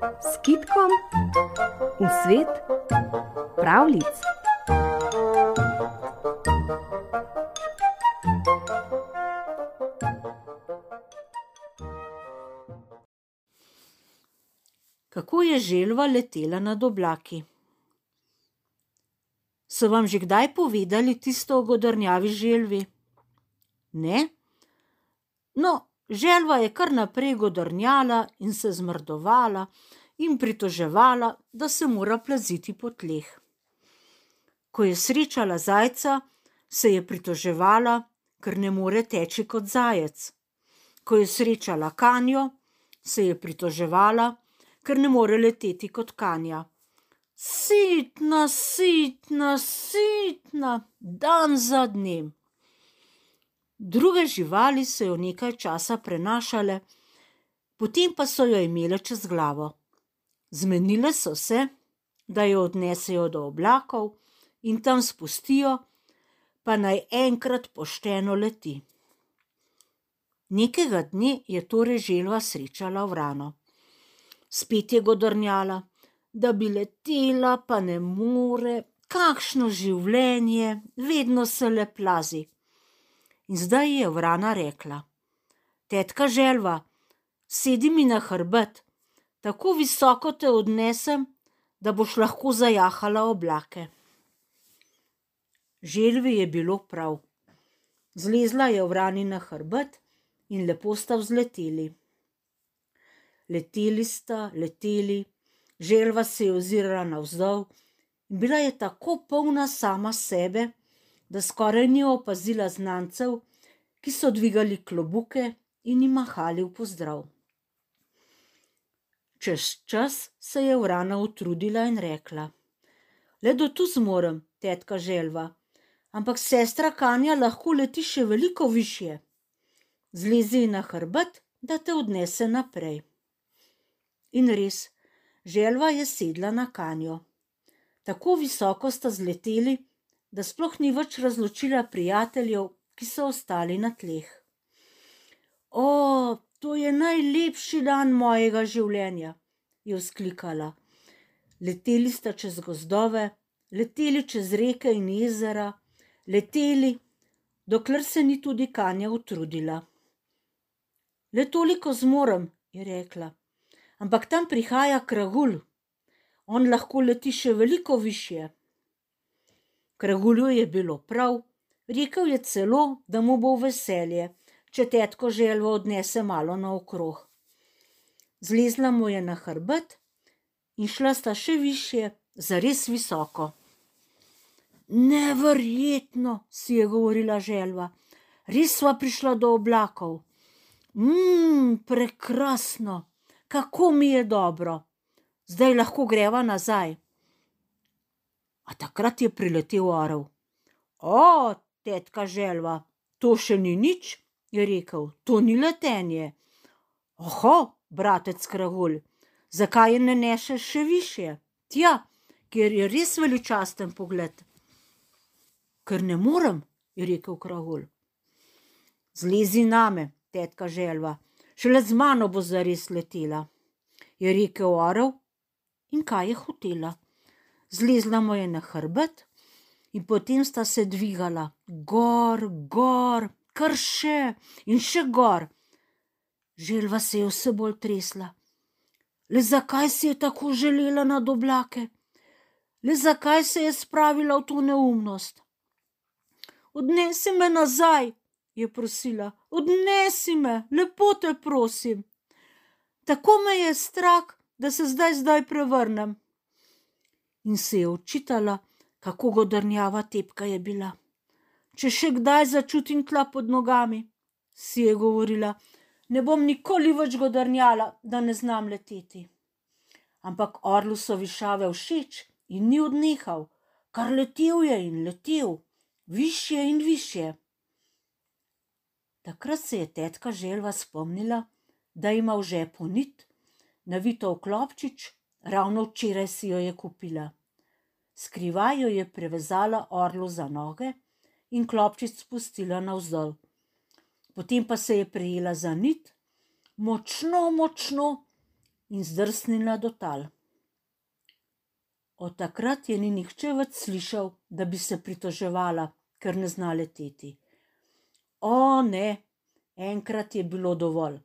s kitkom v svet pravlic. Kako je želva letela nad oblaki? So vam že kdaj povedali tisto o godrnjavi želvi? Ne? No, želva je kar naprej godrnjala in se zmrdovala in pritoževala, da se mora plaziti po tleh. Ko je srečala zajca, se je pritoževala, ker ne more teči kot zajec. Ko je srečala kanjo, se je pritoževala, ker ne more leteti kot kanja. Sitna, sitna, sitna, dan za dnem. Druge živali so jo nekaj časa prenašale, potem pa so jo imele čez glavo. Zmenile so se, da jo odnesejo do oblakov in tam spustijo, pa naj enkrat pošteno leti. Nekega dne je torej želva srečala vrano. Spet je godrnjala, da bi letela, pa ne more, kakšno življenje, vedno se le plazi. In zdaj je vrana rekla: Tetka želva, sedi mi na hrbet, tako visoko te odnesem, da boš lahko zajahala oblake. Želvi je bilo prav. Zlezla je vrani na hrbet in lepo sta vzleteli. Leteli sta, leteli, želva se je ozirala navzdol in bila je tako polna sama sebe, da skoraj ni opazila znancev, ki so dvigali klobuke in jim mahali v pozdrav. Čez čas se je vrana utrudila in rekla: Le do tu zmorem, tetka želva, ampak sestra Kanja lahko leti še veliko više. Zlezi na hrbet, da te odnese naprej. In res, želva je sedla na kanjo. Tako visoko sta zleteli, da sploh ni več razločila prijateljev, ki so ostali na tleh. O, to je najlepši dan mojega življenja, je vzklikala. Leteli sta čez gozdove, leteli čez reke in jezera, leteli, dokler se ni tudi Kanja utrudila. Le toliko zmorem, je rekla, ampak tam prihaja kragul, on lahko leti še veliko više. Kragulju je bilo prav, rekel je celo, da mu bo veselje, če tetko želvo odnese malo naokrog. Zlezla mu je na hrbet in šla sta še više, zares visoko. Neverjetno, si je govorila želva, res sva prišla do oblakov. Mmm, prekrasno, kako mi je dobro, zdaj lahko greva nazaj. A takrat je priletel orel. O, tetka želva, to še ni nič, je rekel, to ni letenje. Oho, bratec kragulj, zakaj je ne nešeš še više? Tja, ker je res veličasten pogled. Ker ne morem, je rekel kragulj. Zlezi name, tetka želva, šele z mano bo zares letela, je rekel orel in kaj je hotela zlezla mu je na hrbet in potem sta se dvigala gor, gor, kar še in še gor. Želva se je vse bolj tresla. Le zakaj si je tako želela nad oblake? Le zakaj se je spravila v to neumnost? Odnesi me nazaj, je prosila, odnesi me, lepo te prosim. Tako me je strah, da se zdaj zdaj prevrnem in se je očitala, kako godrnjava tepka je bila. Če še kdaj začutim tla pod nogami, si je govorila, ne bom nikoli več godrnjala, da ne znam leteti. Ampak orlu so višave všeč in ni odnehal, kar letel je in letel, više in više. Takrat se je tetka želva spomnila, da ima v žepu nit, navito v klopčič, ravno včeraj si jo je kupila. Skrivaj jo je prevezala orlu za noge in klopčic spustila navzdol. Potem pa se je prijela za nit, močno, močno in zdrsnila do tal. Od takrat je ni nihče več slišal, da bi se pritoževala, ker ne zna leteti. O, ne, enkrat je bilo dovolj.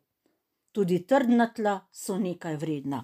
Tudi trdna tla so nekaj vredna.